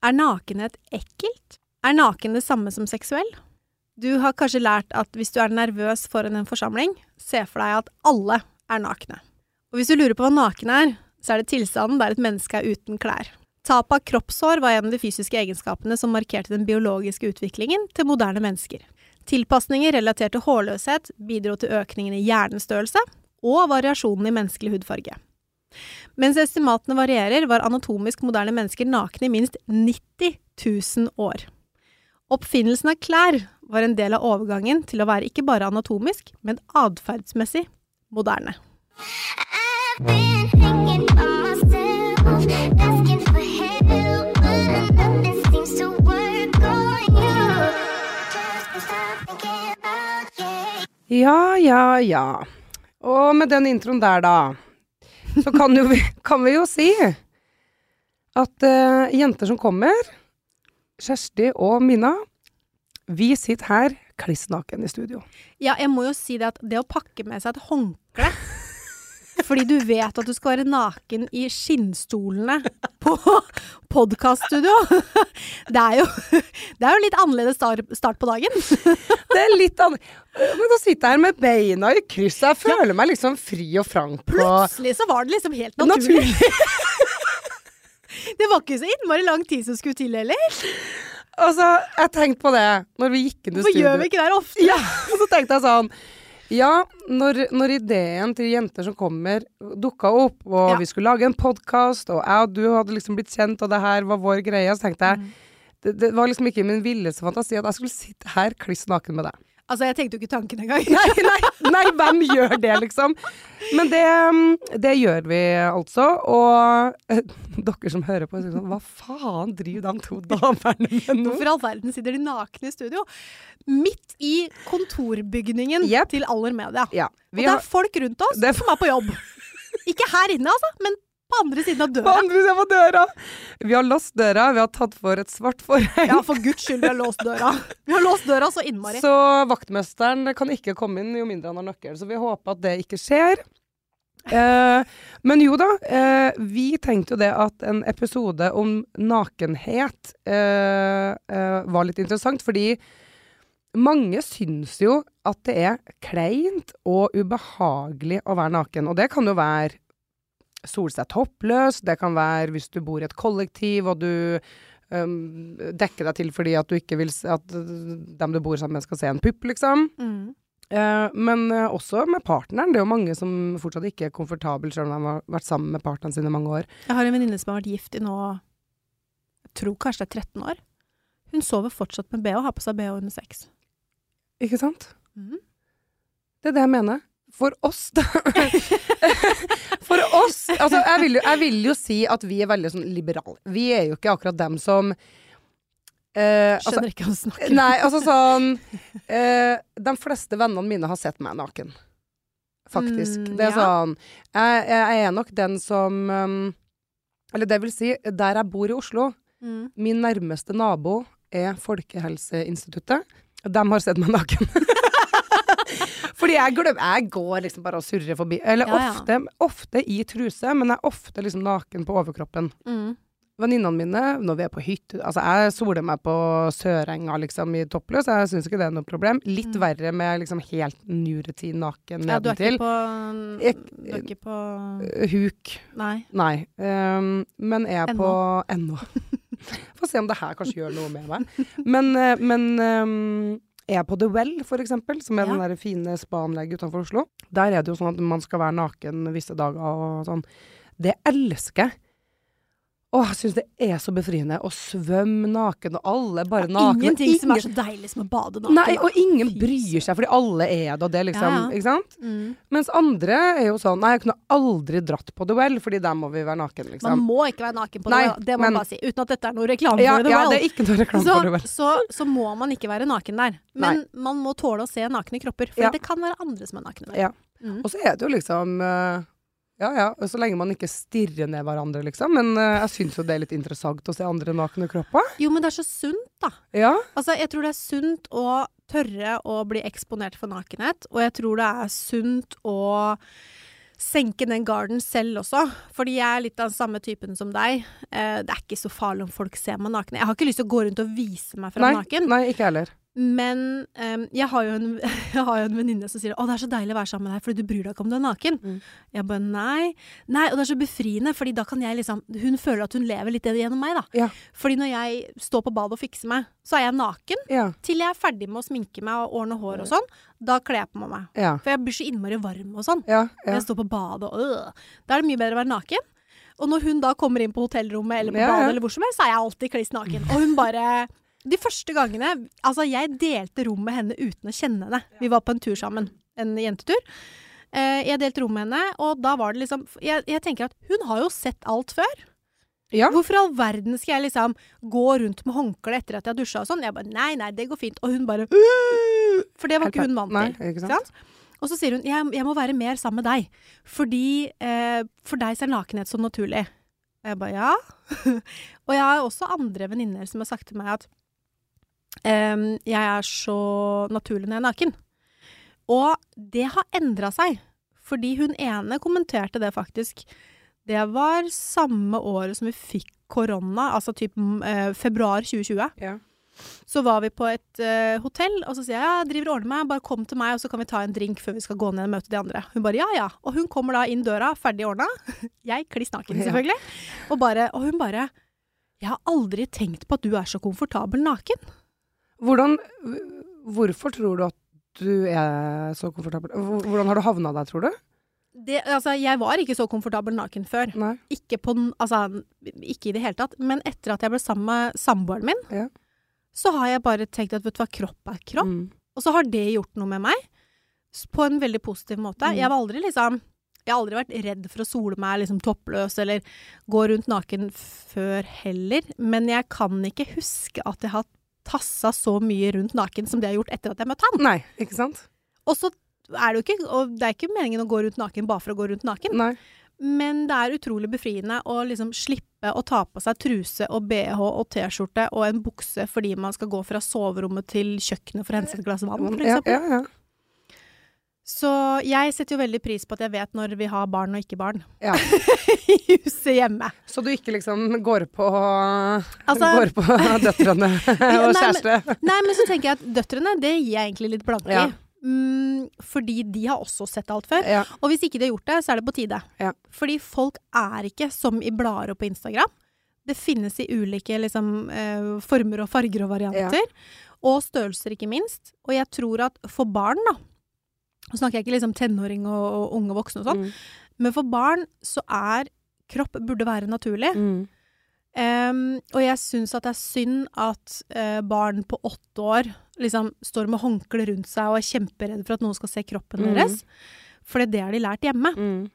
Er nakenhet ekkelt? Er naken det samme som seksuell? Du har kanskje lært at hvis du er nervøs foran en forsamling, se for deg at alle er nakne. Og hvis du lurer på hva naken er, så er det tilstanden der et menneske er uten klær. Tap av kroppshår var en av de fysiske egenskapene som markerte den biologiske utviklingen til moderne mennesker. Tilpasninger relatert til hårløshet bidro til økningen i hjernestørrelse og variasjonen i menneskelig hudfarge. Mens estimatene varierer, var anatomisk moderne mennesker nakne i minst 90 000 år. Oppfinnelsen av klær var en del av overgangen til å være ikke bare anatomisk, men atferdsmessig moderne. I've been thinking by myself, asking for help, but nothing seems to work on you. Just stop thinking about you. Ja, ja, ja. Og med den introen der, da, så kan, jo kan vi jo si at uh, jenter som kommer, Kjersti og Mina, vi sitter her kliss naken i studio. Ja, jeg må jo si det at det å pakke med seg et håndkle fordi du vet at du skal være naken i skinnstolene på podkaststudio. Det, er jo- det er jo litt annerledes start på dagen. Det er litt annerledes. Men sitter jeg her med beina i kryss. Jeg føler meg liksom fri og frank på Plutselig så var det liksom helt naturlig. Naturlig. Det var ikke så innmari lang tid som skulle til heller. Altså, jeg tenkte på det når vi gikk inn i studio. Hvorfor gjør vi ikke det her ofte? Ja, og så tenkte jeg sånn Ja, når, når ideen til jenter som kommer dukka opp, og Ja. vi skulle lage en podkast, og jeg og du hadde liksom blitt kjent, og det her var vår greie, så tenkte jeg Mm. det, det var liksom ikke i min villeste fantasi at jeg skulle sitte her kliss naken med deg. Altså, jeg tenkte jo ikke tanken engang. Nei, nei, nei, hvem gjør det, liksom? Men det, mm, det gjør vi altså. Og eh, dere som hører på, sier sånn Hva faen driver de to damene med nå? Hvorfor i all verden sitter de nakne i studio? Midt i kontorbygningen yep. til Aller Media. Ja, Og det det har er folk rundt oss Det er som er på jobb. Ikke her inne, altså, men på andre siden av på døra. andre siden av døra. Vi har låst døra, vi har tatt for et svart forheng. Ja, for guds skyld, vi har låst døra. Vi har låst døra så innmari. Så vaktmesteren kan ikke komme inn jo mindre han har nøkkel, så vi håper at det ikke skjer. Eh, men jo da, eh, vi tenkte jo det at en episode om nakenhet eh, eh, var litt interessant, fordi mange syns jo at det er kleint og ubehagelig å være naken, og det kan jo være sole seg toppløs, det kan være hvis du bor i et kollektiv og du um, dekker deg til fordi at du ikke vil at dem du bor sammen med skal se en pupp, liksom. Mm. Uh, men uh, også med partneren. Det er jo mange som fortsatt ikke er komfortable selv om de har vært sammen med partneren sin i mange år. Jeg har en venninne som har vært gift i nå Jeg tror kanskje det er 13 år. Hun sover fortsatt med bh har på seg bh under sex. Ikke sant? Mm. Det er det jeg mener. For oss, da. For oss Altså, jeg vil, jo, jeg vil jo si at vi er veldig sånn liberale. Vi er jo ikke akkurat dem som altså, Skjønner ikke hva du snakker om. Nei, altså sånn uh, De fleste vennene mine har sett meg naken. Faktisk. Mm, det er ja. sånn jeg, jeg er nok den som um, Eller det vil si, der jeg bor i Oslo, Mm. min nærmeste nabo er Folkehelseinstituttet. De har sett meg naken. Fordi jeg glemmer Jeg går liksom bare og surrer forbi. Eller Ja, ja. ofte, ofte i truse, men jeg er ofte liksom naken på overkroppen. Mm. Venninnene mine, når vi er på hytte Altså, jeg soler meg på Sørenga, liksom, i toppløs. Jeg syns ikke det er noe problem. Litt Mm. verre med liksom helt nuretid naken Ja, du er ikke på Du er ikke på Eh, Huk. Nei. Nei. Um, men er jeg på ennå. Få se om det her kanskje gjør noe med meg. Men, eh, men ehm, er på The Well, for eksempel, som er Ja. den der fine spa-anlegget utenfor Oslo, der er det jo sånn at man skal være naken visse dager og sånn. Det elsker jeg. Å, jeg syns det er så befriende å svømme naken, og alle bare nakne. Ingenting som er så deilig som å bade naken. Nei, og ingen bryr seg, fordi alle er det, og det liksom Ja, ja. Ikke sant? Mm. Mens andre er jo sånn Nei, jeg kunne aldri dratt på Well, fordi der må vi være naken, liksom. Man må ikke være naken på Nei, det, det må men- man bare si. Uten at dette er noe reklame Ja, for The ja, det er ikke noe reklame så, for Well. så, så må man ikke være naken der. Men man må tåle å se nakne kropper. For Ja. det kan være andre som er nakne der. Ja. Mm. Og så er det jo liksom eh, Ja ja, så lenge man ikke stirrer ned hverandre, liksom. Men uh, jeg syns jo det er litt interessant å se andre nakne kropper. Jo, men det er så sunt, da. Ja. Altså, jeg tror det er sunt å tørre å bli eksponert for nakenhet, og jeg tror det er sunt å senke den garden selv også. Fordi jeg er litt av den samme typen som deg. Eh, det er ikke så farlig om folk ser meg naken. Jeg har ikke lyst til å gå rundt og vise meg fram Nei, naken. nei, ikke heller. Men um, jeg har jo en, en venninne som sier 'Å, det er så deilig å være sammen med deg, fordi du bryr deg ikke om du er naken'. Mm. Jeg bare nei. Nei, og det er så befriende, fordi da kan jeg liksom Hun føler at hun lever litt gjennom meg, da. Ja. Fordi når jeg står på badet og fikser meg, så er jeg naken Ja. til jeg er ferdig med å sminke meg og ordne hår og sånn. Da kler jeg på meg. Ja. For jeg blir så innmari varm og sånn. Ja. Når jeg står på badet og øh. Da er det mye bedre å være naken. Og når hun da kommer inn på hotellrommet eller på badet eller hvor som helst, så er jeg alltid kliss naken. Og hun bare De første gangene Altså, jeg delte rom med henne uten å kjenne henne. Vi var på en tur sammen. En jentetur. Eh, jeg delte rom med henne, og da var det liksom jeg, jeg tenker at hun har jo sett alt før. ja. Hvorfor i all verden skal jeg liksom gå rundt med håndkle etter at jeg har dusja og sånn? Jeg bare nei, nei, det går fint. Og hun bare «Øh!» For det var ikke hun vant Nei, til. ikke sant? Og så sier hun jeg, jeg må være mer sammen med deg. Fordi eh, for deg så er nakenhet så naturlig. Jeg bare ja. og jeg har også andre venninner som har sagt til meg at em, jeg er så naturlig når jeg er naken. Og det har endra seg. Fordi hun ene kommenterte det faktisk. Det var samme året som vi fikk korona, altså typ eh, februar 2020. Ja. Så var vi på et uh, hotell, og så sier jeg ja, driver og ordner meg, bare kom til meg, og så kan vi ta en drink før vi skal gå ned og møte de andre. Hun bare ja ja. Og hun kommer da inn døra, ferdig ordna. Jeg kliss naken, Ja. selvfølgelig. Og, bare, og hun bare Jeg har aldri tenkt på at du er så komfortabel naken. Hvordan Hvorfor tror du at du er så komfortabel? Hvordan har du havna der, tror du? Det, altså, jeg var ikke så komfortabel naken før. Ikke, på, altså, ikke i det hele tatt. Men etter at jeg ble sammen med samboeren min, Ja. så har jeg bare tenkt at vet du hva, kropp er kropp. Mm. Og så har det gjort noe med meg, på en veldig positiv måte. Mm. Jeg var aldri liksom Jeg har aldri vært redd for å sole meg liksom toppløs eller gå rundt naken før heller. Men jeg kan ikke huske at jeg har tassa så mye rundt naken som det jeg har gjort etter at jeg møtte han. Nei, ikke sant? Og så er det jo ikke Og det er ikke meningen å gå rundt naken bare for å gå rundt naken. Nei. Men det er utrolig befriende å liksom slippe å ta på seg truse og bh og T-skjorte og en bukse fordi man skal gå fra soverommet til kjøkkenet for å hente et glass vann, for Ja, ja, ja. Så jeg setter jo veldig pris på at jeg vet når vi har barn og ikke barn Ja. i huset hjemme. Så du ikke liksom går på Altså- Går på døtrene og nei, kjæreste? Nei, men så tenker jeg at døtrene, det gir jeg egentlig litt blanke Ja. i. Mm, fordi de har også sett alt før. Ja. Og hvis ikke de har gjort det, så er det på tide. Ja. Fordi folk er ikke som i blader og på Instagram. Det finnes i ulike liksom, eh, former og farger og varianter. Og størrelser, ikke minst. Og jeg tror at for barn, da Nå snakker jeg ikke liksom tenåring og, og unge voksne og sånn, Mm. men for barn så er kropp burde være naturlig. Mm. Um, og jeg syns at det er synd at uh, barn på åtte år liksom står med håndkle rundt seg og er kjemperedde for at noen skal se kroppen Mm. deres. For det har de lært hjemme. Mm.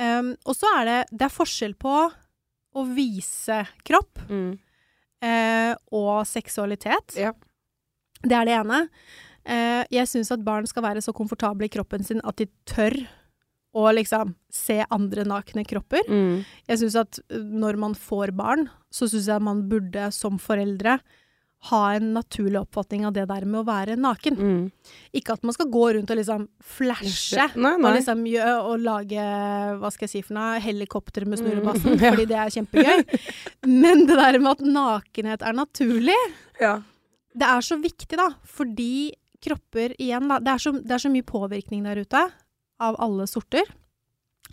Em, og så er det, det er forskjell på å vise kropp eh, og seksualitet. Ja. Det er det ene. Eh, jeg syns at barn skal være så komfortable i kroppen sin at de tør å liksom se andre nakne kropper. Mm. Jeg syns at uh, når man får barn, så syns jeg man burde som foreldre ha en naturlig oppfatning av det der med å være naken. Mm. Ikke at man skal gå rundt og liksom flashe. Nei, Og liksom og lage hva skal jeg si for noe, helikopter med snurrebassen, Mm, ja. fordi det er kjempegøy. Men det der med at nakenhet er naturlig, Ja. det er så viktig, da. Fordi kropper igjen, da. Det er så, det er så mye påvirkning der ute av alle sorter.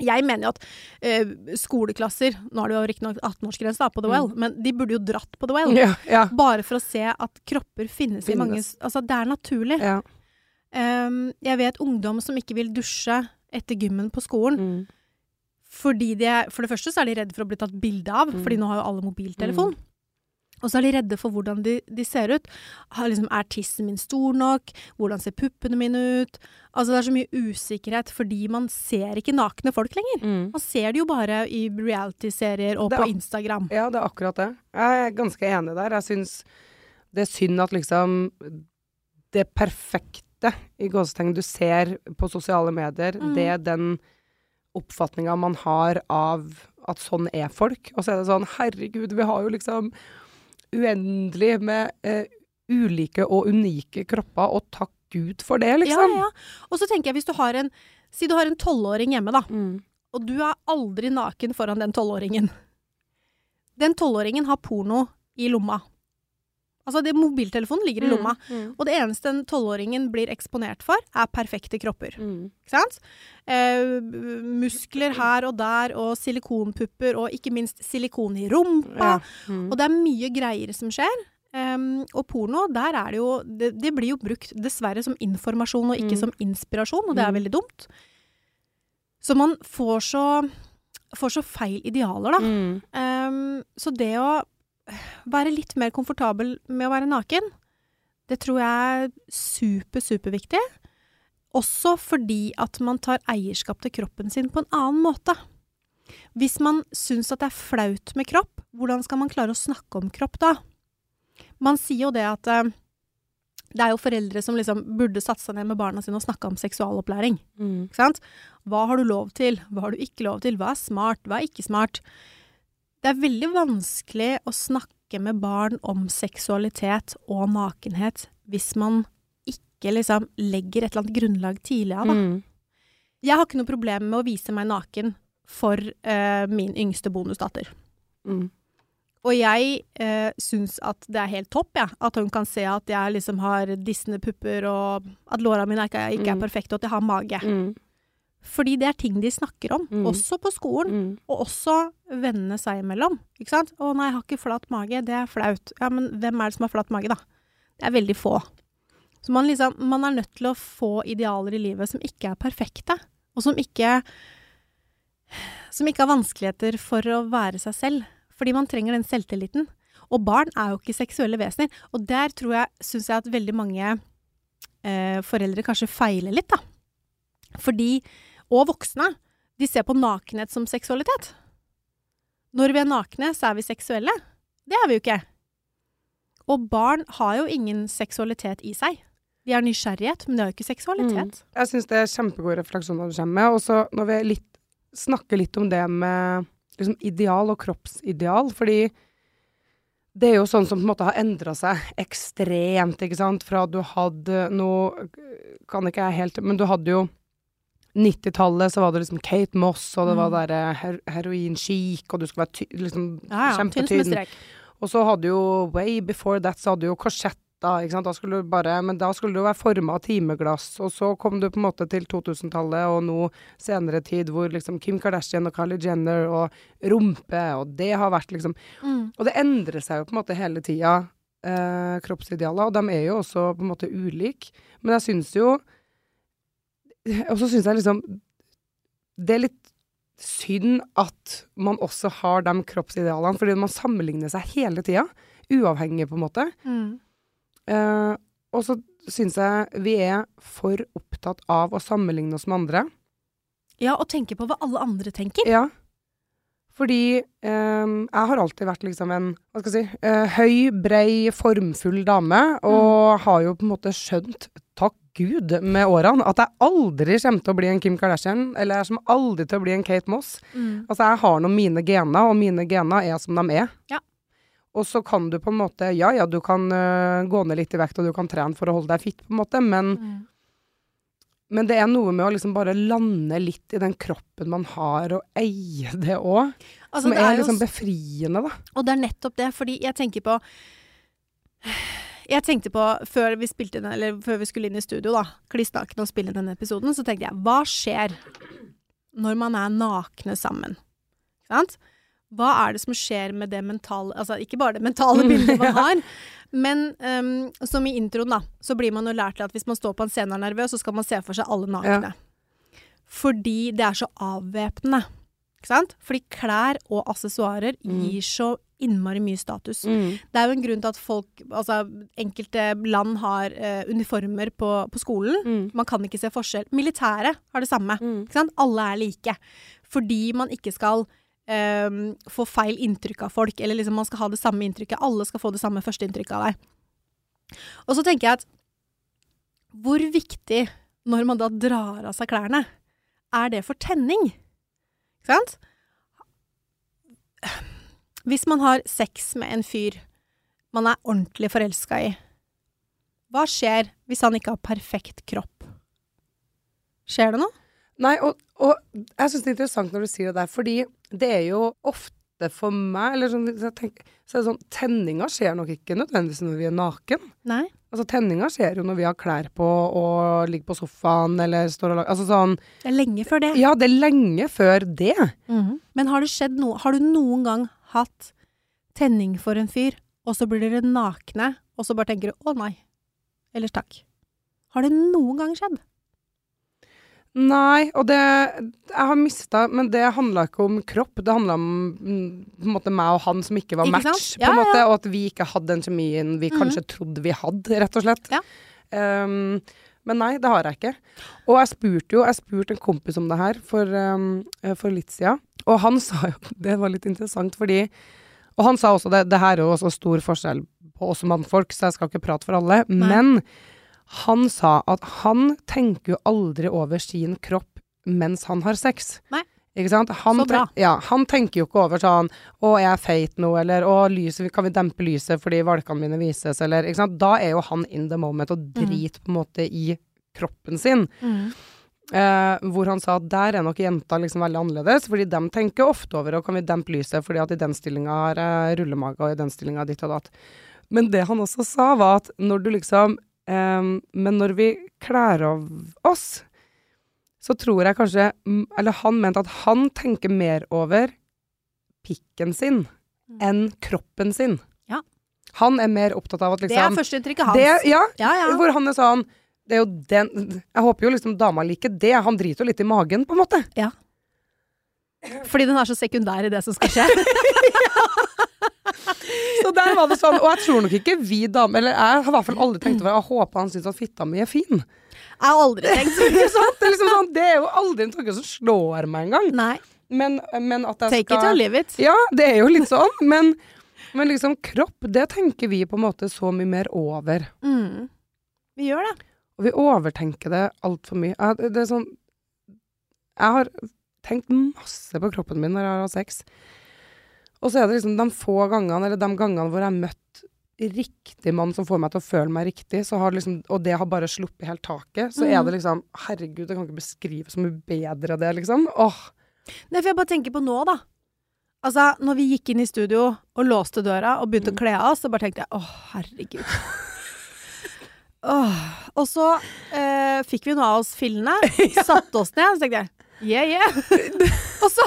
Jeg mener jo at eh, skoleklasser Nå er det jo riktignok 18-årsgrense på The Well, men de burde jo dratt på The Well. Mm. Ja. Ja. Bare for å se at kropper finnes, i mange Altså, det er naturlig. ja. Um, jeg vet ungdom som ikke vil dusje etter gymmen på skolen. Mm. Fordi de for det første så er de redde for å bli tatt bilde av, Mm. fordi nå har jo alle mobiltelefon. Og så er de redde for hvordan de, de ser ut. Har liksom, er tissen min stor nok? Hvordan ser puppene mine ut? Altså Det er så mye usikkerhet, fordi man ser ikke nakne folk lenger. Mm. Man ser det jo bare i reality-serier og er på Instagram. Ja, det er akkurat det. Jeg er ganske enig der. Jeg syns det er synd at liksom det perfekte i gåsetegn du ser på sosiale medier, Mm. det er den oppfatninga man har av at sånn er folk. Og så er det sånn, herregud, vi har jo liksom uendelig med eh, ulike og unike kropper, og takk Gud for det, Ja, liksom. ja. Og så tenker jeg hvis du har en Si du har en tolvåring hjemme, da. Mm. og du er aldri naken foran den tolvåringen. Den tolvåringen har porno i lomma. Altså, det, mobiltelefonen ligger i lomma. Mm. Og det eneste den tolvåringen blir eksponert for, er perfekte kropper. Mm. Ikke sant? Eh, muskler her og der, og silikonpupper, og ikke minst silikon i rumpa. Ja. Mm. Og det er mye greier som skjer. Um, og porno, der er det jo det, det blir jo brukt dessverre som informasjon og ikke Mm. som inspirasjon, og det er Mm. veldig dumt. Så man får så, får så feil idealer, da. Mm. Em, så det å være litt mer komfortabel med å være naken, det tror jeg er super, superviktig. Også fordi at man tar eierskap til kroppen sin på en annen måte. Hvis man syns at det er flaut med kropp, hvordan skal man klare å snakke om kropp da? Man sier jo det at eh, det er jo foreldre som liksom burde satt seg ned med barna sine og snakka om seksualopplæring. Mm. Ikke sant? Hva har du lov til? Hva har du ikke lov til? Hva er smart? Hva er ikke smart? Det er veldig vanskelig å snakke med barn om seksualitet og nakenhet hvis man ikke liksom legger et eller annet grunnlag tidlig av. Da. Mm. Jeg har ikke noe problem med å vise meg naken for uh, min yngste bonusdatter. Mm. Og jeg eh, syns at det er helt topp, ja, at hun kan se at jeg liksom har dissende pupper, og at låra mine ikke, ikke er Mm. perfekte, og at jeg har mage. Mm. Fordi det er ting de snakker om, Mm. også på skolen. Mm. Og også vennene seg imellom. Ikke sant? 'Å nei, jeg har ikke flat mage. Det er flaut.' Ja, men hvem er det som har flat mage, da? Det er veldig få. Så man liksom Man er nødt til å få idealer i livet som ikke er perfekte. Og som ikke Som ikke har vanskeligheter for å være seg selv. Fordi man trenger den selvtilliten. Og barn er jo ikke seksuelle vesener. Og der tror jeg, syns jeg at veldig mange eh, foreldre kanskje feiler litt, da. Fordi Og voksne. De ser på nakenhet som seksualitet. Når vi er nakne, så er vi seksuelle. Det er vi jo ikke. Og barn har jo ingen seksualitet i seg. De har nysgjerrighet, men de har jo ikke seksualitet. Jeg syns det er kjempegode refleksjoner du kommer med. Og så når vi litt, snakker litt om det med liksom, ideal og kroppsideal, fordi det er jo sånn som på en måte har endra seg ekstremt, ikke sant. Fra du hadde Nå kan ikke jeg helt Men du hadde jo 90-tallet så var det liksom Kate Moss, og det var der derre her heroin-chic, og du skulle være ty liksom Ja, ja. Kjempetynn. Og så hadde jo way before that så hadde jo ikke sant. Da skulle du bare, men da skulle du være forma av timeglass. Og så kom du på en måte til 2000-tallet og nå senere tid hvor liksom Kim Kardashian og Kylie Jenner og rumpe, og det har vært liksom Mm. Og det endrer seg jo på en måte hele tida, eh, kroppsidealer. Og de er jo også på en måte ulike. Men jeg syns jo Og så syns jeg liksom Det er litt synd at man også har de kroppsidealene, fordi man sammenligner seg hele tida. Uavhengig, på en måte. Mm. Uh, og så syns jeg vi er for opptatt av å sammenligne oss med andre. Ja, og tenke på hva alle andre tenker. Ja. Fordi eh, jeg har alltid vært liksom en hva skal jeg si, eh, høy, brei, formfull dame, og har jo på en måte skjønt, takk Gud, med årene, at jeg aldri kommer til å bli en Kim Kardashian, eller jeg kommer aldri til å bli en Kate Moss. Mm. Altså, jeg har nå mine gener, og mine gener er som de er. Ja. Og så kan du på en måte Ja, ja, du kan uh, gå ned litt i vekt, og du kan trene for å holde deg fit, på en måte, men, Mm. Men det er noe med å liksom bare lande litt i den kroppen man har, og eie det òg, Altså, som det er, er liksom befriende, da. Og det er nettopp det, fordi jeg tenker på Jeg tenkte på, før vi den, eller før vi skulle inn i studio, da, kliss naken og spille denne episoden, så tenkte jeg, hva skjer når man er nakne sammen? Sant? Hva er det som skjer med det mentale Altså ikke bare det mentale bildet man har, men um, som i introen, da, så blir man jo lært til at hvis man står på en scene og er nervøs, så skal man se for seg alle nakne. Fordi det er så avvæpnende. Ikke sant? Fordi klær og assessoarer Mm. gir så innmari mye status. Det er jo en grunn til at folk, altså enkelte land har uh, uniformer på, på skolen. Mm. Man kan ikke se forskjell. Militæret har det samme. Mm. Alle er like. Fordi man ikke skal ehm, få feil inntrykk av folk, eller liksom man skal ha det samme inntrykket. Alle skal få det samme førsteinntrykket av deg. Og så tenker jeg at hvor viktig, når man da drar av seg klærne, er det for tenning? Ikke sant? Hvis man har sex med en fyr man er ordentlig forelska i, hva skjer hvis han ikke har perfekt kropp? Skjer det noe? Nei, og, og jeg syns det er interessant når du sier det der, fordi det er jo ofte for meg eller sånn, så, tenker, så er det sånn Tenninga skjer nok ikke nødvendigvis når vi er naken. Nei. Altså Tenninga skjer jo når vi har klær på og ligger på sofaen eller står og lager Altså sånn Det er lenge før det. Ja, det er lenge før det. Mhm. Men har det skjedd noe Har du noen gang hatt tenning for en fyr, og så blir dere nakne, og så bare tenker du 'å nei', ellers takk'? Har det noen gang skjedd? Nei, og det Jeg har mista Men det handla ikke om kropp. Det handla om mm, på en måte meg og han som ikke var Ikke match, på Ja, en måte, ja. og at vi ikke hadde den kjemien vi Mhm. kanskje trodde vi hadde, rett og slett. Ja. Um, men nei, det har jeg ikke. Og jeg spurte jo Jeg spurte en kompis om det her for, um, for litt sida, og han sa jo Det var litt interessant, fordi Og han sa også det, det her er jo også stor forskjell på oss mannfolk, så jeg skal ikke prate for alle, Nei. men han sa at han tenker jo aldri over sin kropp mens han har sex. Nei. Ikke sant? Han, Så bra. Ja, han tenker jo ikke over sånn 'Å, jeg er feit nå', eller 'Å, lyset, kan vi dempe lyset fordi valkene mine vises', eller ikke sant. Da er jo han in the moment og driter på en måte i kroppen sin. Eh, hvor han sa at der er nok jenta liksom veldig annerledes, fordi de tenker ofte over og kan vi dempe lyset, fordi at i den stillinga har eh, rullemage, og i den stillinga ditt og datt. Men det han også sa, var at når du liksom eh, Men når vi kler av oss, så tror jeg kanskje mm, Eller han mente at han tenker mer over pikken sin enn kroppen sin. Ja. Han er mer opptatt av at Det er liksom førsteinntrykket hans. det, ja, ja, ja. hvor han er sånn det er jo den Jeg håper jo liksom dama liker det. Han driter jo litt i magen, på en måte. Fordi den er så sekundær i det som skal skje. Så der var det sånn. Og jeg tror nok ikke vi damer Eller jeg har i hvert fall aldri tenkt over Jeg håper han syns at fitta mi er fin. Jeg har aldri tenkt sant? Det liksom sånn Det er jo aldri en tanke som slår meg engang. Nei. Men, men at jeg Take it or skal leave it. Ja, det er jo litt sånn. Men, men liksom kropp, det tenker vi på en måte så mye mer over. Mm. Vi gjør det. Og vi overtenker det altfor mye. Jeg, det er sånn Jeg har tenkt masse på kroppen min når jeg har hatt sex. Og så er det liksom de få gangene, eller de gangene hvor jeg har møtt riktig mann som får meg til å føle meg riktig, så har det liksom, og det har bare sluppet helt taket, så er Mhm. det liksom Herregud, jeg kan ikke beskrive så mye bedre det, liksom. Åh. Nei, for jeg bare tenker på nå, da. Altså, når vi gikk inn i studio og låste døra og begynte Mm. å kle av oss, så bare tenkte jeg åh, herregud. Åh. Og så eh, fikk vi noe av oss fillene, satte oss ned, og så tenkte jeg yeah, yeah. og så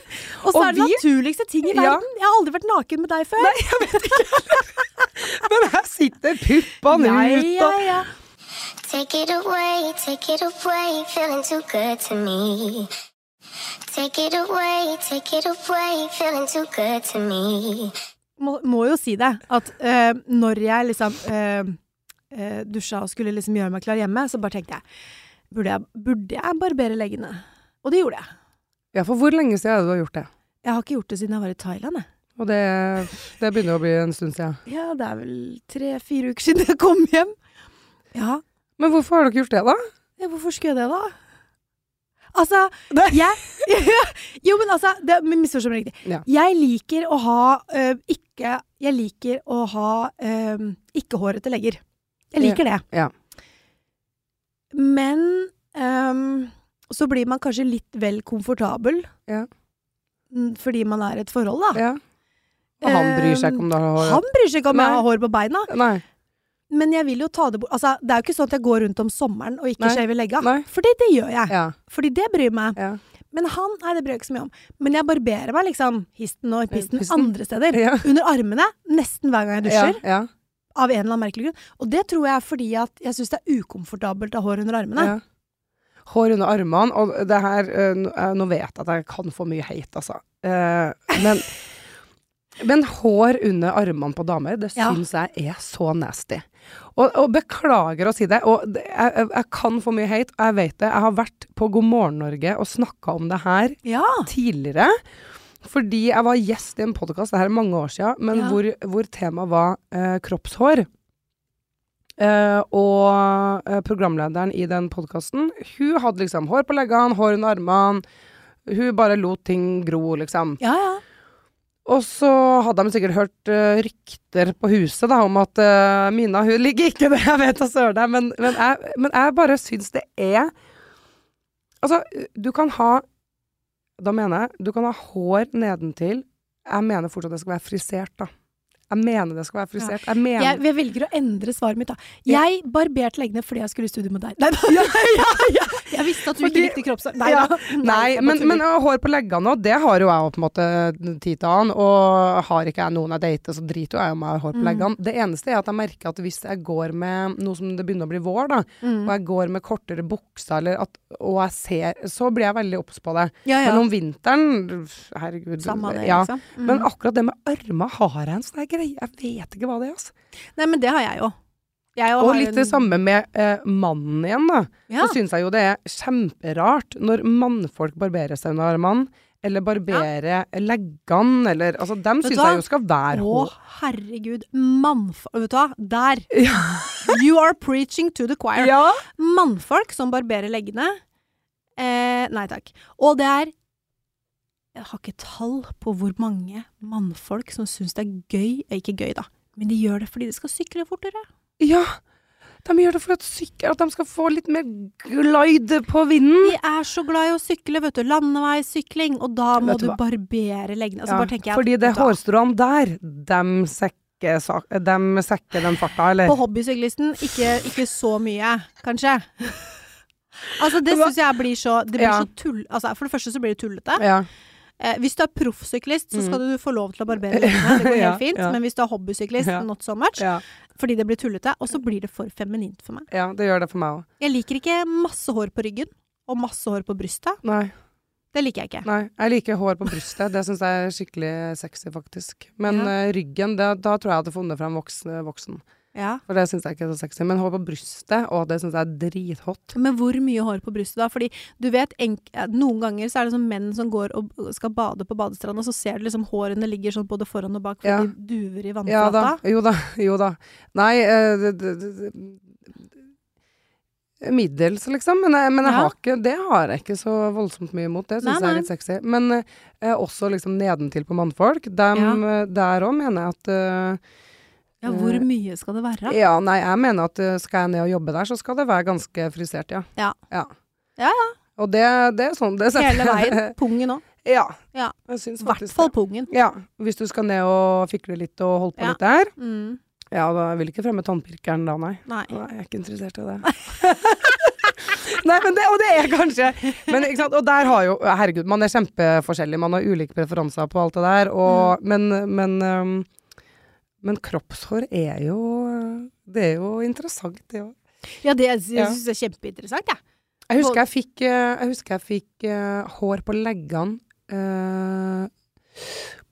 og så er det vi- naturligste ting i Ja. verden. Jeg har aldri vært naken med deg før. Nei, jeg vet ikke Men her sitter puppene ja, ut, ja, og ja. Take it away, take it away, feeling too good to me. Take it away, take it away, feeling too good to me. må, må jo si det, at eh, når jeg liksom eh, eh, dusja og skulle liksom gjøre meg klar hjemme, så bare tenkte jeg burde jeg, burde jeg barbere leggene? Og det gjorde jeg. Ja, for hvor lenge siden er det du har gjort det? Jeg har ikke gjort det siden jeg var i Thailand, jeg. Og det, det begynner å bli en stund siden. Ja, det er vel tre-fire uker siden jeg kom hjem. Ja. Men hvorfor har du ikke gjort det, da? ja hvorfor skulle jeg det, da? Altså, jeg Jo, men altså, det, misforstå meg riktig. Ja. Jeg liker å ha ø, ikke Jeg liker å ha øh, ikke-hårete legger. Jeg liker det. Ja. Men øhm, så blir man kanskje litt vel komfortabel. Ja. Fordi man er i et forhold, da. Ja. Og han bryr seg ikke om du har hår? Han bryr seg ikke om Nei. jeg har hår på beina. Nei. Men jeg vil jo ta det bort Altså, det er jo ikke sånn at jeg går rundt om sommeren og ikke shaver legga. Fordi det gjør jeg. Ja. Fordi det bryr meg. Ja. Men han Nei, det bryr jeg ikke så mye om. Men jeg barberer meg liksom histen og pisten Pisten. andre steder. Ja. Under armene. Nesten hver gang jeg dusjer. Ja. Av en eller annen merkelig grunn. Og det tror jeg er fordi at jeg syns det er ukomfortabelt å ha hår under armene. Hår under armene, og det her eh, nå- vet jeg at jeg kan få mye hate, altså. Eh, men, men hår under armene på damer, det Ja. syns jeg er så nasty. Og, og beklager å si det, og det, jeg, jeg- jeg kan få mye hate, og jeg vet det. Jeg har vært på God morgen Norge og snakka om det her Ja. tidligere. Fordi jeg var gjest i en podkast, det her er mange år siden, men Ja. hvor, hvor temaet var eh, kroppshår. Eh, og uh, programlederen i den podkasten, hun hadde liksom hår på leggene, hår under armene. Hun bare lot ting gro, liksom. Ja, ja. Og så hadde de sikkert hørt uh, rykter på huset da, om at Mina hun ligger ikke der, jeg vet da søren men, men, jeg, men jeg bare syns det er Altså, du kan ha Da mener jeg, du kan ha hår nedentil. Jeg mener fortsatt det skal være frisert, da. Jeg mener det skal være frisert. Jeg mener Jeg, jeg velger å endre svaret mitt, da. Jeg barberte leggene fordi jeg skulle i studio med deg. Nei, da. Jeg visste at du Fordi- ikke likte kroppsår. Nei Ja. Nei, men, men hår på leggene òg, det har jo jeg på en måte tid til annen. Og har ikke jeg noen jeg dater, så driter jo jeg om jeg har hår på Mm. leggene. Det eneste er at jeg merker at hvis jeg går med noe som det begynner å bli vår, da, Mm. og jeg går med kortere bukser, eller at, og jeg ser Så blir jeg veldig obs på det. ja, ja. Men om vinteren Herregud. Samme det, ja. liksom. Mm. Men akkurat det med armer har jeg en sånn greie. Jeg vet ikke hva det er, altså. Nei, men det har jeg. Jeg Og har litt det samme med eh, mannen igjen, da. Ja. Så syns jeg jo det er kjemperart når mannfolk barberer seg under armene. Eller barberer leggene, eller Altså, dem syns jeg jo skal være Å, herregud. Mannfolk Vet du hva? Der! You are preaching to the choir. Ja. Mannfolk som barberer leggene. Eh, nei takk. Og det er Jeg har ikke tall på hvor mange mannfolk som syns det er gøy eh, Ikke gøy, da, men de gjør det fordi de skal sykle fortere. ja. De gjør det for at, syk- at de skal få litt mer glide på vinden. De er så glad i å sykle, vet du. Landeveissykling. Og da må du du barbere leggene. Altså, Ja, bare tenker jeg fordi det hårstråene der, dem sekker, dem sekker den farta, eller? På hobbysyklisten ikke, ikke så mye, kanskje. Altså, det syns jeg blir så Det blir Ja. så tull... Altså, for det første så blir det tullete. Ja. Eh, hvis du er proffsyklist, så skal Mm. du få lov til å barbere leggene. Det går helt fint. ja. Men hvis du er hobbysyklist, not so much. Fordi det blir tullete. Og så blir det for feminint for meg. ja, det gjør det for meg òg. Jeg liker ikke masse hår på ryggen. Og masse hår på brystet. Nei. Det liker jeg ikke. Nei, jeg liker hår på brystet. Det syns jeg er skikkelig sexy, faktisk. Men Ja. uh, ryggen, det, da tror jeg jeg hadde funnet frem voksen. voksen. Ja. For det syns jeg ikke er så sexy. Men hår på brystet, og det syns jeg er drithot. Men hvor mye hår på brystet da? Fordi du vet, noen ganger så er det sånn menn som går og skal bade på badestranda, og så ser du liksom hårene ligger sånn både foran og bak, fordi Ja. de duver i Ja da. Jo da. Jo da. Nei eh, Middels, liksom. Men, jeg, men jeg Ja. har ikke, det har jeg ikke så voldsomt mye imot. Det syns jeg er litt sexy. Men eh, også liksom nedentil på mannfolk. Dem, eh, Der òg mener jeg at eh, Ja, hvor mye skal det være? Ja, nei, jeg mener at eh, skal jeg ned og jobbe der, så skal det være ganske frisert, ja. Ja. Ja, Ja, ja. Og det, det er sånn det Hele veien. Pungen òg. ja. Ja. I hvert fall pungen. Ja. Hvis du skal ned og fikle litt og holde på litt der, Mm. ja, da vil jeg ikke fremme tannpirkeren da, nei. Nei. Nei, jeg er ikke interessert i det. Nei, men det, og det er kanskje Men og der har jo Herregud, man er kjempeforskjellig, man har ulike preferanser på alt det der, og Mm. Men, men um, Men kroppshår er jo Det er jo interessant, det òg. Ja, det syns Ja. jeg er kjempeinteressant, jeg. Jeg husker jeg fikk, eh, jeg husker jeg fikk eh, hår på leggene uh,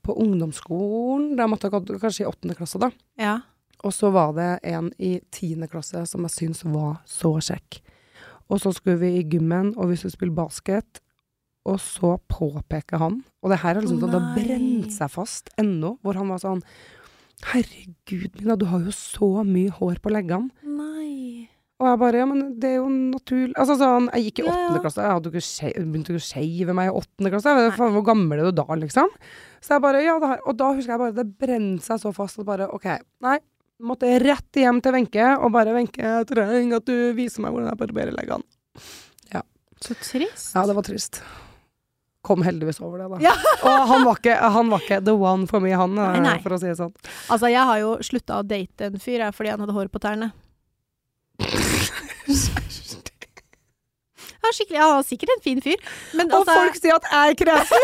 på ungdomsskolen. Da måtte jeg gått kanskje i åttende klasse, da. Ja. Og så var det en i tiende klasse som jeg syns var så kjekk. Og så skulle vi i gymmen, og vi skulle spille basket. Og så påpeker han, og det her er liksom sånn, det har brent seg fast ennå, hvor han var sånn Herregud, Mina, du har jo så mye hår på leggene. Nei. Og jeg bare, ja, men det er jo naturlig Altså sånn, jeg gikk i Ja, ja. åttende klasse, jeg hadde ikke skje- begynte ikke å shave meg i åttende klasse. Jeg faen, hvor gammel er du da, liksom? Så jeg bare, ja, det her. Og da husker jeg bare, det brente seg så fast at bare, OK, nei. Måtte rett hjem til Wenche og bare Wenche, jeg trenger at du viser meg hvordan jeg barberer leggene. Så trist. Ja, det var trist. Kom heldigvis over det, da. Ja. og han var, ikke, han var ikke the one for me, han, Nei, nei. for å si det sånn. Altså, jeg har jo slutta å date en fyr jeg, fordi han hadde hår på tærne. Han skikkelig, han var sikkert en fin fyr, men Og altså, folk sier at jeg er kresen!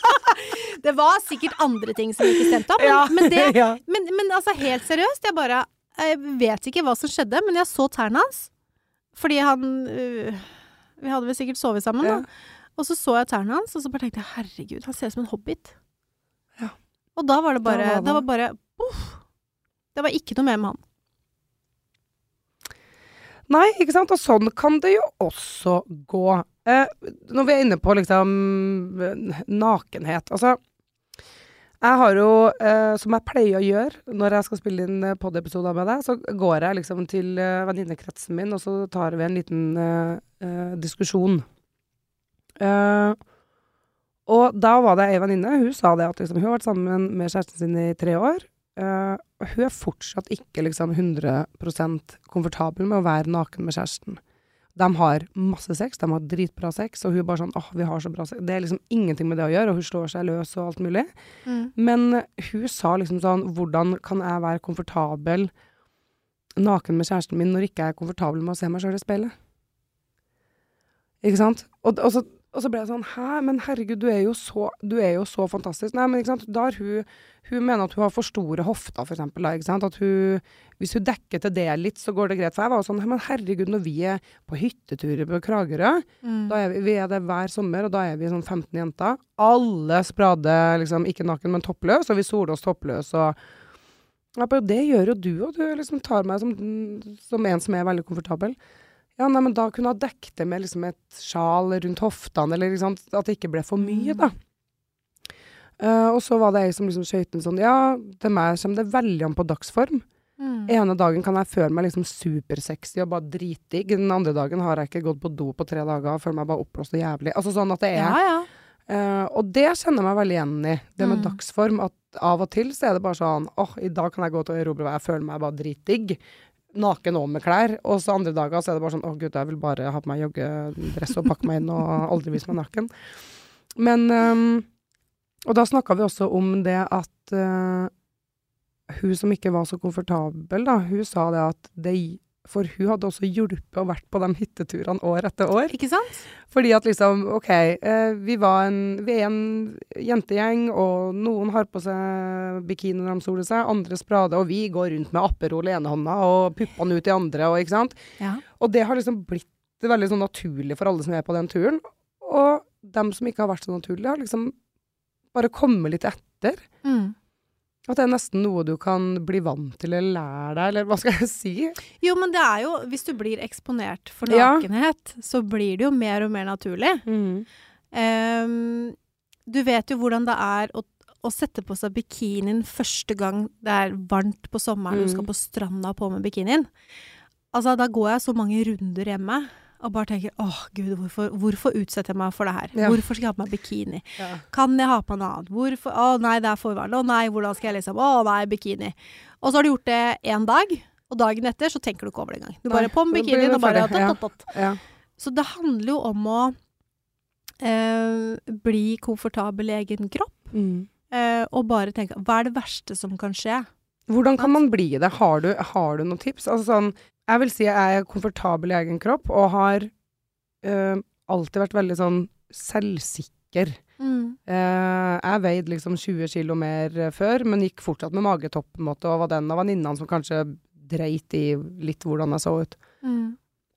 det var sikkert andre ting som ikke stemte. Men, Ja, men, det, ja. men, men altså, helt seriøst, jeg bare Jeg vet ikke hva som skjedde, men jeg så tærne hans. Fordi han øh, Vi hadde vel sikkert sovet sammen, Ja. da. Og så så jeg tærne hans, og så bare tenkte jeg herregud, han ser ut som en hobbit. Ja. Og da var det bare Da var det- var bare uff. Det var ikke noe mer med han. Nei, ikke sant? Og sånn kan det jo også gå. Eh, når vi er inne på liksom eh, nakenhet Altså, jeg har jo, eh, som jeg pleier å gjøre når jeg skal spille inn eh, podiepisoder med deg, så går jeg liksom til eh, venninnekretsen min, og så tar vi en liten eh, eh, diskusjon. Eh, og da var det ei venninne, hun sa det at liksom, hun har vært sammen med kjæresten sin i tre år. Uh, og hun er fortsatt ikke liksom 100 komfortabel med å være naken med kjæresten. De har masse sex, de har dritbra sex, og hun er bare sånn åh, vi har så bra sex. Det er liksom ingenting med det å gjøre, og hun slår seg løs og alt mulig. Mm. Men hun sa liksom sånn Hvordan kan jeg være komfortabel naken med kjæresten min når ikke jeg er komfortabel med å se meg sjøl i speilet? Ikke sant? Og, og, så, og så ble jeg sånn Hæ, men herregud, du er jo så, du er jo så fantastisk. Nei, men ikke sant. Da har hun Hun mener at hun har for store hofter, for eksempel. Da, ikke sant? At hun Hvis hun dekker til det litt, så går det greit. For jeg var jo sånn Men herregud, når vi er på hytteturer på Kragerø Mm. da er vi, vi er det hver sommer, og da er vi sånn 15 jenter. Alle sprader liksom, ikke naken, men toppløs, og vi soler oss toppløs. Og ja, det gjør jo du, og du liksom tar meg som, som en som er veldig komfortabel. Ja, nei, men da kunne jeg dekket det med liksom et sjal rundt hoftene, eller liksom, at det ikke ble for mye, da. Uh, og så var det ei som liksom skøyt inn sånn Ja, til meg kommer det veldig an på dagsform. Mm. Ene dagen kan jeg føle meg liksom supersexy og bare dritdigg. Den andre dagen har jeg ikke gått på do på tre dager og føler meg bare oppblåst og jævlig. Altså sånn at det er Ja, ja. Uh, og det kjenner jeg meg veldig igjen i. Det med Mm. dagsform. At av og til så er det bare sånn åh, i dag kan jeg gå til å erobre, og jeg føler meg bare dritdigg. Naken og med klær. Og så andre dager så er det bare sånn Å, gud, jeg vil bare ha på meg joggedress og pakke meg inn og aldri vise meg naken. Men um, Og da snakka vi også om det at uh, hun som ikke var så komfortabel, da, hun sa det at det For hun hadde også hjulpet og vært på de hytteturene år etter år. Ikke sant? Fordi at liksom, OK, eh, vi, var en, vi er en jentegjeng, og noen har på seg bikini når de soler seg, andre sprader, og vi går rundt med Aperol i ene hånda og puppene ut i andre, og ikke sant. Ja. Og det har liksom blitt veldig sånn naturlig for alle som er på den turen. Og dem som ikke har vært så naturlige, har liksom bare kommet litt etter. Mm. At det er nesten noe du kan bli vant til eller lære deg, eller hva skal jeg si? Jo, men det er jo Hvis du blir eksponert for Ja. nakenhet, så blir det jo mer og mer naturlig. Ehm, du vet jo hvordan det er å, å sette på seg bikinien første gang det er varmt på sommeren mm. du Mm. skal på stranda på med bikinien. Altså, da går jeg så mange runder hjemme og bare tenker åh gud, hvorfor, hvorfor utsetter jeg meg for det her? Ja. Hvorfor skal jeg ha på meg bikini? Ja. Kan jeg ha på noe annet? Hvorfor? Å nei, det er for varmt. Å nei, hvordan skal jeg liksom Å nei, bikini. Og så har du gjort det én dag, og dagen etter så tenker du ikke over det engang. Du bare på med bikini, bikinien og bare tatt, tatt, tatt. Så det handler jo om å eh, bli komfortabel i egen kropp. Mm. eh, og bare tenke Hva er det verste som kan skje? Hvordan kan man bli det? Har du, har du noen tips? Altså sånn, jeg vil si jeg er komfortabel i egen kropp, og har øh, alltid vært veldig sånn selvsikker. Eh, jeg veide liksom 20 kilo mer eh, før, men gikk fortsatt med magetopp, på en måte, og var den av venninnene som kanskje dreit i litt hvordan jeg så ut. Mm.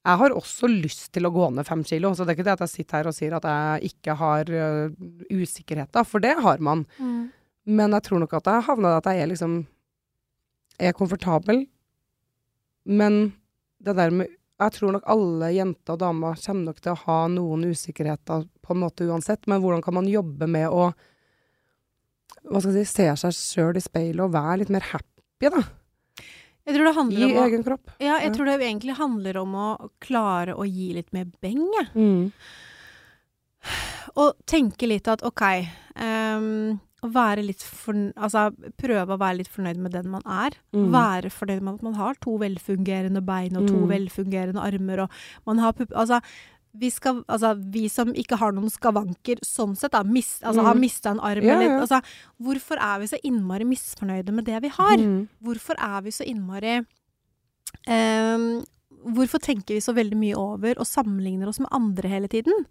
Jeg har også lyst til å gå ned fem kilo, så det er ikke det at jeg sitter her og sier at jeg ikke har usikkerhet, usikkerheter, for det har man. Mm. Men jeg tror nok at jeg havna at jeg er liksom er komfortabel. Men det der med Jeg tror nok alle jenter og damer kommer nok til å ha noen usikkerheter på en måte uansett, men hvordan kan man jobbe med å hva skal jeg si, se seg sjøl i speilet og være litt mer happy, da? Jeg tror det I handler om å, egen kropp. ja, jeg ja. tror det egentlig handler om å klare å gi litt mer beng, jeg. Mm. Og tenke litt at OK ehm, Å være litt forn... Altså prøve å være litt fornøyd med den man er. Mm. Være fornøyd med at man har to velfungerende bein og to Mm. velfungerende armer og man har pupp... Altså vi, skal, altså, vi som ikke har noen skavanker sånn sett, da, mis, altså, har Mm. mista en arm Ja, eller ja. altså, Hvorfor er vi så innmari misfornøyde med det vi har? Mm. Hvorfor er vi så innmari um, Hvorfor tenker vi så veldig mye over og sammenligner oss med andre hele tiden?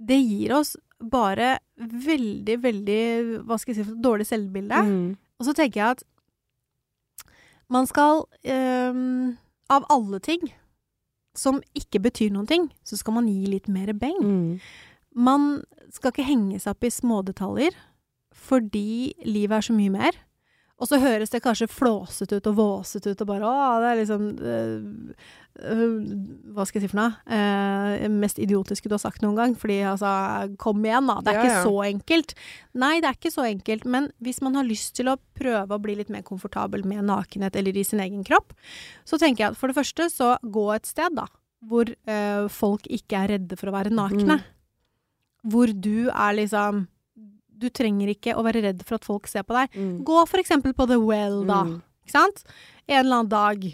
Det gir oss bare veldig, veldig Hva skal jeg si for et dårlig selvbilde. Mm. Og så tenker jeg at man skal øh, Av alle ting som ikke betyr noen ting, så skal man gi litt mer beng. Mm. Man skal ikke henge seg opp i smådetaljer, fordi livet er så mye mer. Og så høres det kanskje flåsete ut og våsete ut og bare Å, det er liksom øh, øh, Hva skal jeg si for noe? Eh, mest idiotiske du har sagt noen gang. Fordi altså, kom igjen, da. Det er Ja, ikke ja. så enkelt. Nei, det er ikke så enkelt. Men hvis man har lyst til å prøve å bli litt mer komfortabel med nakenhet eller i sin egen kropp, så tenker jeg at for det første så gå et sted, da. Hvor øh, folk ikke er redde for å være nakne. Hvor du er liksom Du trenger ikke å være redd for at folk ser på deg. Mm. Gå for eksempel på The Well, da. Mm. Ikke sant? En eller annen dag.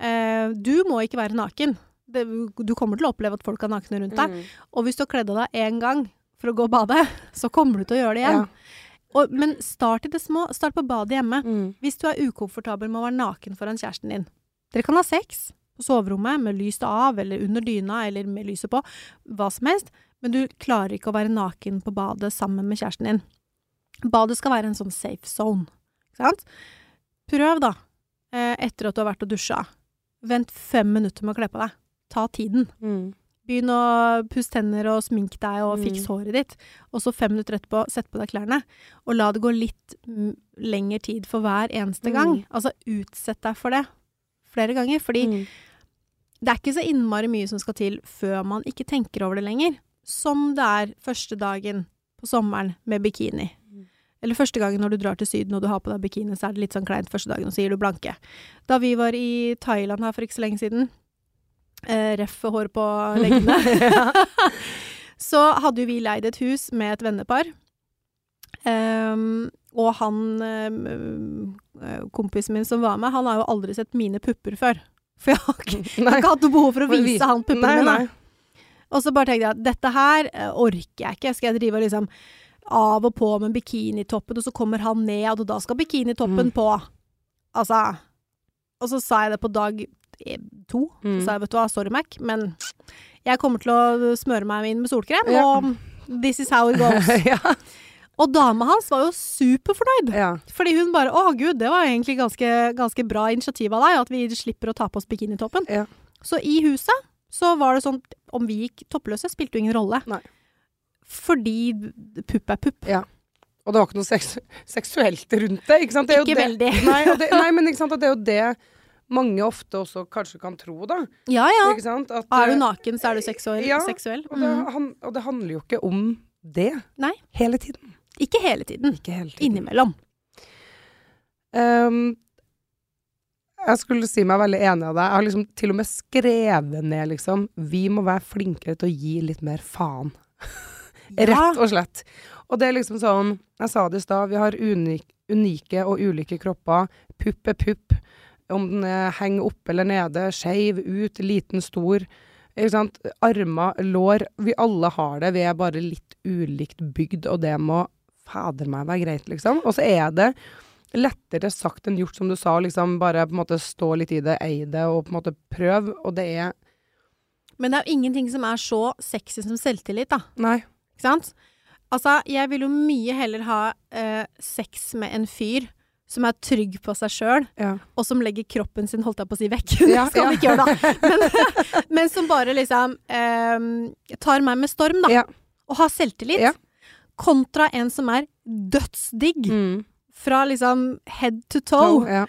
Eh, du må ikke være naken. Det, du kommer til å oppleve at folk er nakne rundt deg. Mm. Og hvis du har kledd av deg én gang for å gå og bade, så kommer du til å gjøre det igjen. Og, men start i det små. Start på badet hjemme. Mm. Hvis du er ukomfortabel med å være naken foran kjæresten din. Dere kan ha sex på soverommet med lyset av, eller under dyna, eller med lyset på. Hva som helst. Men du klarer ikke å være naken på badet sammen med kjæresten din. Badet skal være en sånn safe zone. Ikke sant? Prøv, da. Eh, etter at du har vært og dusja. Vent fem minutter med å kle på deg. Ta tiden. Mm. Begynn å pusse tenner og sminke deg og Mm. fikse håret ditt. Og så fem minutter etterpå, sett på deg klærne. Og la det gå litt mm, lengre tid for hver eneste gang. Mm. Altså utsett deg for det flere ganger. Fordi Mm. det er ikke så innmari mye som skal til før man ikke tenker over det lenger. Som det er første dagen på sommeren med bikini. Eller første gangen når du drar til Syden og du har på deg bikini, så er det litt sånn kleint første dagen, og så gir du blanke. Da vi var i Thailand her for ikke så lenge siden, eh, ref hår på leggene, så hadde jo vi leid et hus med et vennepar. Um, og han um, kompisen min som var med, han har jo aldri sett mine pupper før. For jeg har ikke, jeg har ikke hatt noe behov for å vise han puppene mine. Og så bare tenkte jeg at dette her eh, orker jeg ikke. Skal jeg drive og liksom av og på med bikinitoppen, og så kommer han ned, og da skal bikinitoppen Mm. på. Altså Og så sa jeg det på dag eh, to. Mm. Så sa jeg vet du hva, sorry Mac, men jeg kommer til å smøre meg inn med solkrem, Ja. og this is how it goes. ja. og dama hans var jo superfornøyd. ja. Fordi hun bare 'Å, gud, det var egentlig ganske, ganske bra initiativ av deg, at vi slipper å ta på oss bikinitoppen'. Ja. Så i huset så var det sånn Om vi gikk toppløse, spilte jo ingen rolle. Nei. Fordi pupp er pupp. Ja. Og det var ikke noe seks seksuelt rundt det, ikke sant? Det Ikke det- veldig. Nei, det, nei, men det er jo det mange ofte også kanskje kan tro, da. Ja ja. Ikke sant? At, Er du eh, naken, så er du seksuell. Ja, seksuell. Og det, Mm. han, og det handler jo ikke om det. Nei. Hele tiden. Ikke hele tiden. Ikke hele tiden. Innimellom. Ehm, jeg skulle si meg veldig enig av deg. Jeg har liksom til og med skrevet ned, liksom. Vi må være flinkere til å gi litt mer faen. Rett og slett. Og det er liksom sånn Jeg sa det i stad, vi har unik, unike og ulike kropper. Pupp er pupp. Om den er henger oppe eller nede, skeiv ut, liten, stor. Ikke sant? Armer, lår. Vi alle har det. Vi er bare litt ulikt bygd, og det må fader meg være greit, liksom. Og så er det lettere sagt enn gjort, som du sa. Liksom bare på en måte stå litt i det, eie det, og på en måte prøv, Og det er Men det er jo ingenting som er så sexy som selvtillit, da. Nei. Ikke sant? Altså, jeg vil jo mye heller ha eh, sex med en fyr som er trygg på seg sjøl, Ja. og som legger kroppen sin, holdt jeg på å si, vekk. Ja, det skal ja. ikke gjøre, da. Men, men som bare liksom eh, tar meg med storm, da. Ja. Og har selvtillit. Kontra en som er dødsdigg. Mm. Fra liksom head to toe. Ja.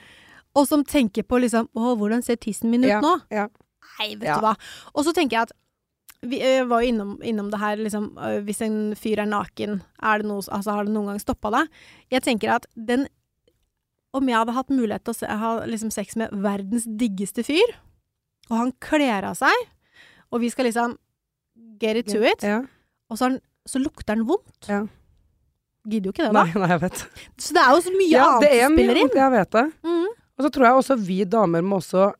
Og som tenker på liksom Å, hvordan ser tissen min ut Ja, nå? ja. Nei, vet du hva. Og så tenker jeg at vi ø, var jo innom, innom det her, liksom Hvis en fyr er naken, er det noe, altså, har det noen gang stoppa deg? Jeg tenker at den Om jeg hadde hatt mulighet til å se, ha liksom sex med verdens diggeste fyr, og han kler av seg, og vi skal liksom get it to it, Ja. og så, han, så lukter han vondt. Ja. Gidder jo ikke det, da. Nei, nei, jeg vet. Så det er jo så mye Ja, annet som spiller inn. Jeg vet det. Mm. Og så tror jeg også vi damer må også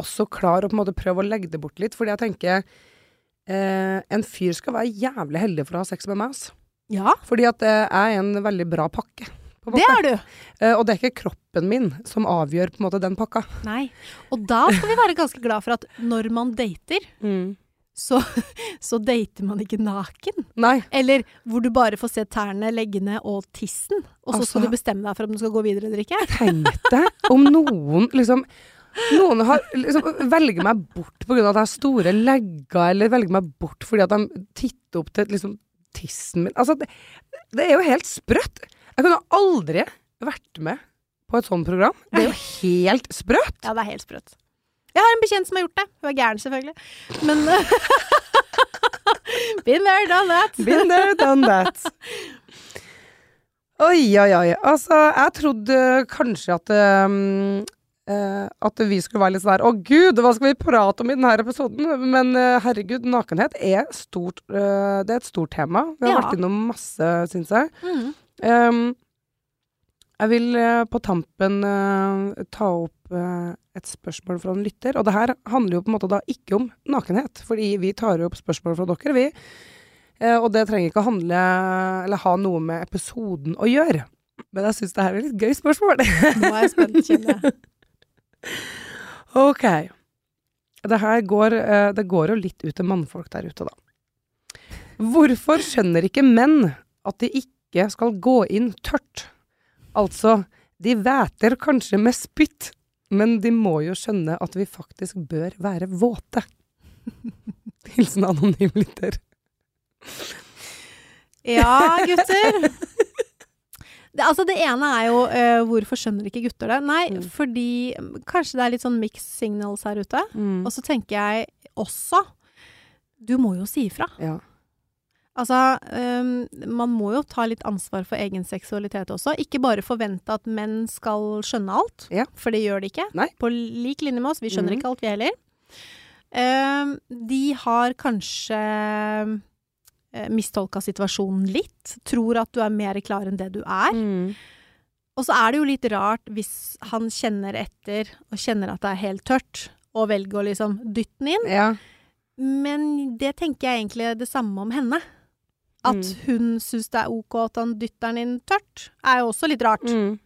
også klare å på en måte prøve å legge det bort litt, fordi jeg tenker eh, en fyr skal være jævlig heldig for å ha sex med meg, altså. Ja, Fordi at det er en veldig bra pakke. det er du. Eh, og det er ikke kroppen min som avgjør på en måte den pakka. Nei. Og da skal vi være ganske glad for at når man dater, så, så dater man ikke naken. Nei. Eller hvor du bare får se tærne, leggene og tissen, og så Altså- skal du bestemme deg for om du skal gå videre eller ikke. Tenk deg om noen liksom noen har, liksom, velger meg bort pga. at jeg har store legger, eller velger meg bort fordi at de titter opp til liksom, tissen min. Altså, det, det er jo helt sprøtt. Jeg kunne aldri vært med på et sånt program. Det er jo helt sprøtt. Ja, det er helt sprøtt. Jeg har en bekjent som har gjort det. Hun er gæren, selvfølgelig. Men Been there, done that. Been there, done that. Oi, oi, oi. Altså, jeg trodde kanskje at um, uh, At vi skulle være litt sånn her Å gud, hva skal vi prate om i denne episoden? Men uh, herregud, nakenhet er, stort, uh, det er et stort tema. Vi har Ja. vært innom masse, syns jeg. Mm. Um, Jeg vil eh, på tampen eh, ta opp eh, et spørsmål fra en lytter. Og det her handler jo på en måte da ikke om nakenhet, fordi vi tar jo opp spørsmål fra dere, vi. Eh, og det trenger ikke å handle eller ha noe med episoden å gjøre. Men jeg syns det her er litt gøy spørsmål. Nå er jeg spent, kjenner jeg. Ok. Det her går, eh, det går jo litt ut til mannfolk der ute, da. Hvorfor skjønner ikke menn at de ikke skal gå inn tørt? Altså, de væter kanskje med spytt, men de må jo skjønne at vi faktisk bør være våte. Hilsen anonym lytter. Ja, gutter. Det, altså det ene er jo uh, hvorfor skjønner ikke gutter det? Nei, Mm. fordi kanskje det er litt sånn mixed signals her ute. Mm. Og så tenker jeg også Du må jo si ifra. Ja. Altså, um, man må jo ta litt ansvar for egen seksualitet også. Ikke bare forvente at menn skal skjønne alt, Ja. for det gjør de ikke. Nei. På lik linje med oss. Vi skjønner mm. ikke alt, vi heller. Um, de har kanskje uh, mistolka situasjonen litt. Tror at du er mer klar enn det du er. Mm. Og så er det jo litt rart hvis han kjenner etter og kjenner at det er helt tørt, og velger å liksom dytte den inn. ja. Men det tenker jeg egentlig det samme om henne. At Mm. hun syns det er ok at han dytter den inn tørt, er jo også litt rart. Mm.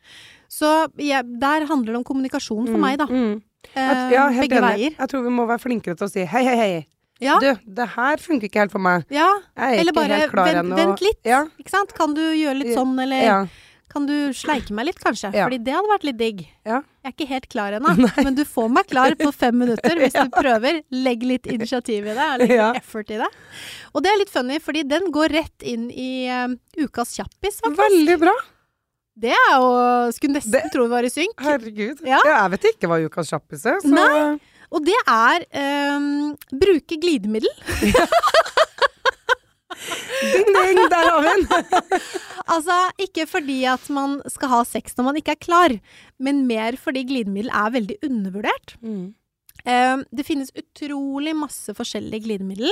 Så ja, der handler det om kommunikasjon for Mm. meg, da. Mm. Eh, ja, helt begge enig. veier. Jeg tror vi må være flinkere til å si hei, hei, hei. Ja, Du, det her funker ikke helt for meg. ja. Jeg er Eller ikke bare helt klar vent, ennå. vent litt. Ja. Ikke sant? Kan du gjøre litt sånn, eller Ja. Kan du sleike meg litt, kanskje? Ja. Fordi det hadde vært litt digg. Ja. Jeg er ikke helt klar ennå, men du får meg klar på fem minutter hvis du prøver. Legg litt initiativ i det, legg Ja. litt effort i det. Og det er litt funny, fordi den går rett inn i eh, ukas kjappis, faktisk. Veldig bra. Det er jo Skulle nesten Det- tro vi var i synk. Herregud. Ja. Jeg vet ikke hva ukas kjappis er, så Nei. Og det er um, bruke glidemiddel. Ding, ding, der har vi den! Altså ikke fordi at man skal ha sex når man ikke er klar, men mer fordi glidemiddel er veldig undervurdert. Ehm, det finnes utrolig masse forskjellige glidemiddel.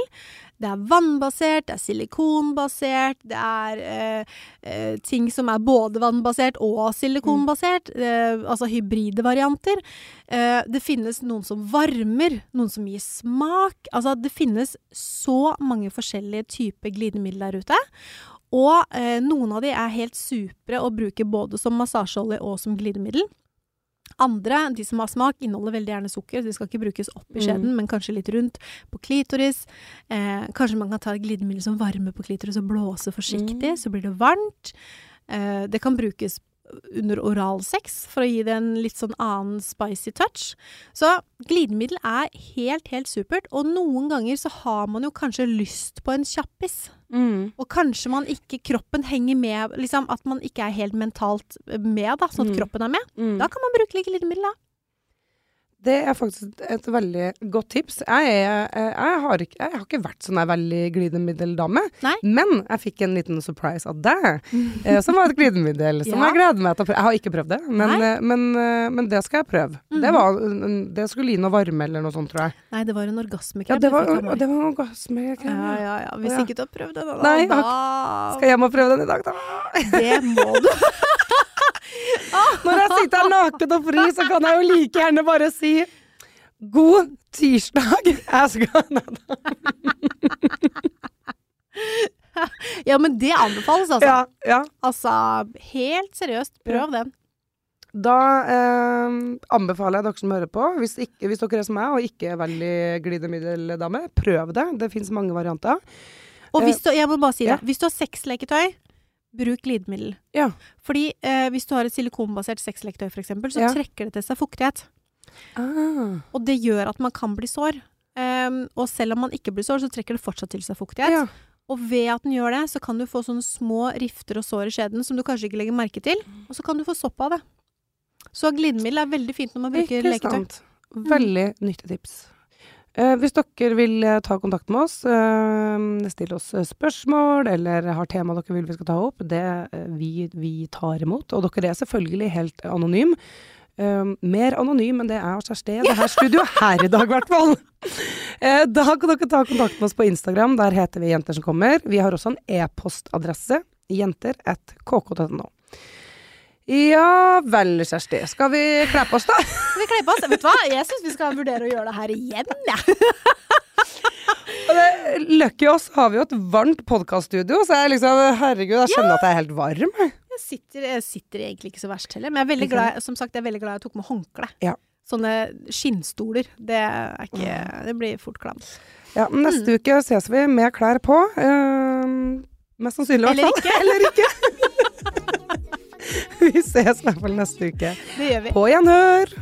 Det er vannbasert, det er silikonbasert, det er eh, eh, ting som er både vannbasert og silikonbasert. eh, altså hybride varianter. Eh, det finnes noen som varmer, noen som gir smak. Altså det finnes så mange forskjellige typer glidemiddel der ute. Og noen av de er helt supre å bruke både som massasjeolje og som glidemiddel. Andre, de som har smak, inneholder veldig gjerne sukker. så De skal ikke brukes opp i skjeden, men kanskje litt rundt på klitoris. Eh, kanskje man kan ta et glidemiddel som varmer på klitoris og blåse forsiktig, så blir det varmt. Eh, det kan brukes under oralsex for å gi det en litt sånn annen spicy touch. Så glidemiddel er helt, helt supert. Og noen ganger så har man jo kanskje lyst på en kjappis. Mm. Og kanskje man ikke, kroppen henger med, liksom at man ikke er helt mentalt med, da, sånn at Mm. kroppen er med. Mm. Da kan man bruke glidemiddel, da. Det er faktisk et veldig godt tips. Jeg, er, jeg, har, ikke, jeg har ikke vært sånn ei veldig glidemiddeldame, Nei. men jeg fikk en liten surprise av deg, eh, som var et glidemiddel som Ja. jeg gleder meg til å prøve. Jeg har ikke prøvd det, men, eh, men, eh, men det skal jeg prøve. Mhm. det, var, det skulle gi noe varme eller noe sånt, tror jeg. Nei, det var en orgasmekrem. Ja, det var, meg. det var orgasmekrem. ja, ja, ja. Hvis Ja. ikke du har prøvd det, da, Nei, da Skal jeg hjem og prøve den i dag, da? Det må du. Når jeg sitter naken og fri, så kan jeg jo like gjerne bare si God tirsdag. Jeg skal. Ja, men det anbefales, altså. Ja, ja. Altså, helt seriøst, prøv den. Da eh, anbefaler jeg dere som hører på, hvis, ikke, hvis dere er som meg og ikke er veldig glidemiddeldame, prøv det. Det fins mange varianter. Og hvis du, jeg må bare si det, ja. hvis du har sexleketøy, bruk glidemiddel. Ja. Fordi eh, hvis du har et silikonbasert sexleketøy, eksempel, så Ja. trekker det til seg fuktighet. Ah. Og det gjør at man kan bli sår. Um, og selv om man ikke blir sår, så trekker det fortsatt til seg fuktighet. Ja. Og ved at den gjør det, så kan du få sånne små rifter og sår i skjeden som du kanskje ikke legger merke til. Og så kan du få sopp av det. Så glidemiddel er veldig fint når man bruker leketøy. Veldig nyttig tips. Eh, hvis dere vil eh, ta kontakt med oss, eh, stille oss spørsmål eller har tema dere vil vi skal ta opp, det vi, vi tar imot. Og dere er selvfølgelig helt anonym. Mer anonym enn det er hos Kjersti i det her studioet her i dag, i hvert fall. Eh, da kan dere ta kontakt med oss på Instagram. Der heter vi Jenter som kommer. Vi har også en e-postadresse. Jenter at kk.no. Ja vel, Kjersti. Skal vi kle på oss, da? Skal vi kle på oss? Vet du hva? Jeg syns vi skal vurdere å gjøre det her igjen, jeg. Det, Lucky oss har vi jo et varmt podkaststudio, så jeg liksom Herregud, jeg kjenner at jeg er helt varm. jeg. Sitter, jeg sitter egentlig ikke så verst heller, men jeg er veldig glad, som sagt, jeg er veldig glad jeg tok med håndkle. Ja. Sånne skinnstoler, det er ikke Det blir fort klamt. Ja, men Neste Mm. uke ses vi med klær på. Uh, mest sannsynlig, i hvert fall. Eller ikke. vi ses i hvert fall neste uke. Det gjør vi. På gjenhør!